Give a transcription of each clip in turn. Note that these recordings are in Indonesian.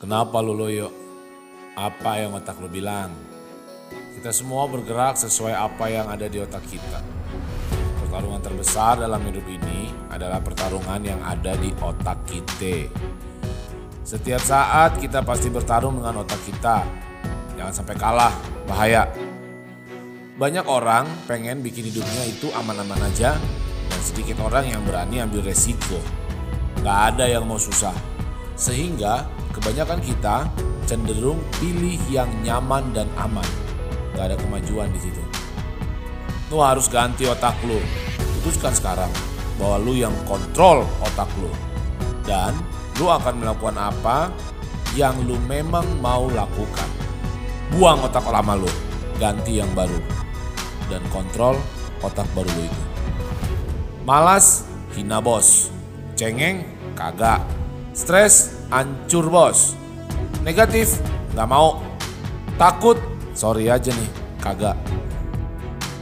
Kenapa lu loyo? Apa yang otak lu bilang? Kita semua bergerak sesuai apa yang ada di otak kita. Pertarungan terbesar dalam hidup ini adalah pertarungan yang ada di otak kita. Setiap saat kita pasti bertarung dengan otak kita. Jangan sampai kalah, bahaya. Banyak orang pengen bikin hidupnya itu aman-aman aja dan sedikit orang yang berani ambil resiko. Gak ada yang mau susah. Sehingga kebanyakan kita cenderung pilih yang nyaman dan aman. Gak ada kemajuan di situ. Lu harus ganti otak lu. Putuskan sekarang bahwa lu yang kontrol otak lu. Dan lu akan melakukan apa yang lu memang mau lakukan. Buang otak lama lu, ganti yang baru. Dan kontrol otak baru lu itu. Malas, hina bos. Cengeng, kagak. Stres, hancur bos. Negatif, nggak mau. Takut, sorry aja nih, kagak.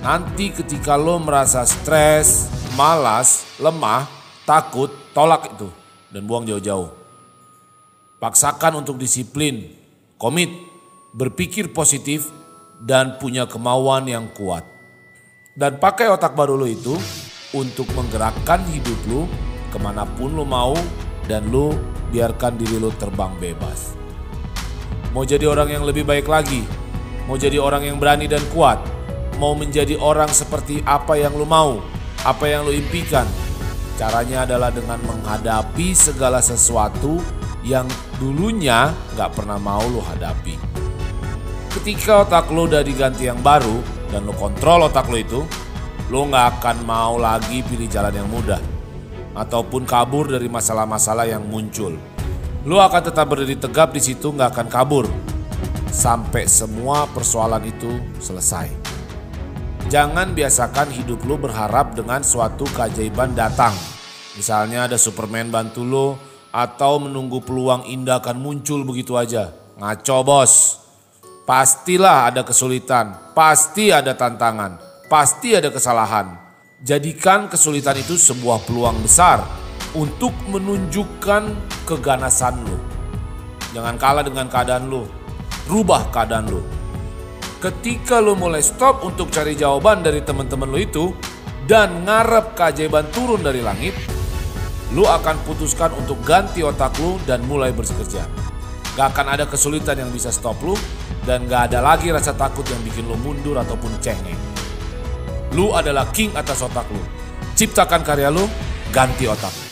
Nanti ketika lo merasa stres, malas, lemah, takut, tolak itu dan buang jauh-jauh. Paksakan untuk disiplin, komit, berpikir positif, dan punya kemauan yang kuat. Dan pakai otak baru lo itu untuk menggerakkan hidup lo ke mana pun lo mau dan lo biarkan diri lo terbang bebas. Mau jadi orang yang lebih baik lagi, mau jadi orang yang berani dan kuat, mau menjadi orang seperti apa yang lo mau, apa yang lo impikan. Caranya adalah dengan menghadapi segala sesuatu yang dulunya gak pernah mau lo hadapi. Ketika otak lo udah diganti yang baru dan lo kontrol otak lo itu, lo gak akan mau lagi pilih jalan yang mudah ataupun kabur dari masalah-masalah yang muncul. Lo akan tetap berdiri tegap di situ gak akan kabur sampai semua persoalan itu selesai. Jangan biasakan hidup lo berharap dengan suatu keajaiban datang. Misalnya ada Superman bantu lo atau menunggu peluang indah akan muncul begitu aja. Ngaco bos. Pastilah ada kesulitan, pasti ada tantangan, pasti ada kesalahan. Jadikan kesulitan itu sebuah peluang besar untuk menunjukkan keganasan lo. Jangan kalah dengan keadaan lo. Rubah keadaan lo. Ketika lo mulai stop untuk cari jawaban dari teman-teman lo itu dan ngarep keajaiban turun dari langit, lo akan putuskan untuk ganti otak lo dan mulai bekerja. Gak akan ada kesulitan yang bisa stop lo dan gak ada lagi rasa takut yang bikin lo mundur ataupun cengeng. Lu adalah king atas otak lu. Ciptakan karya lu, ganti otak.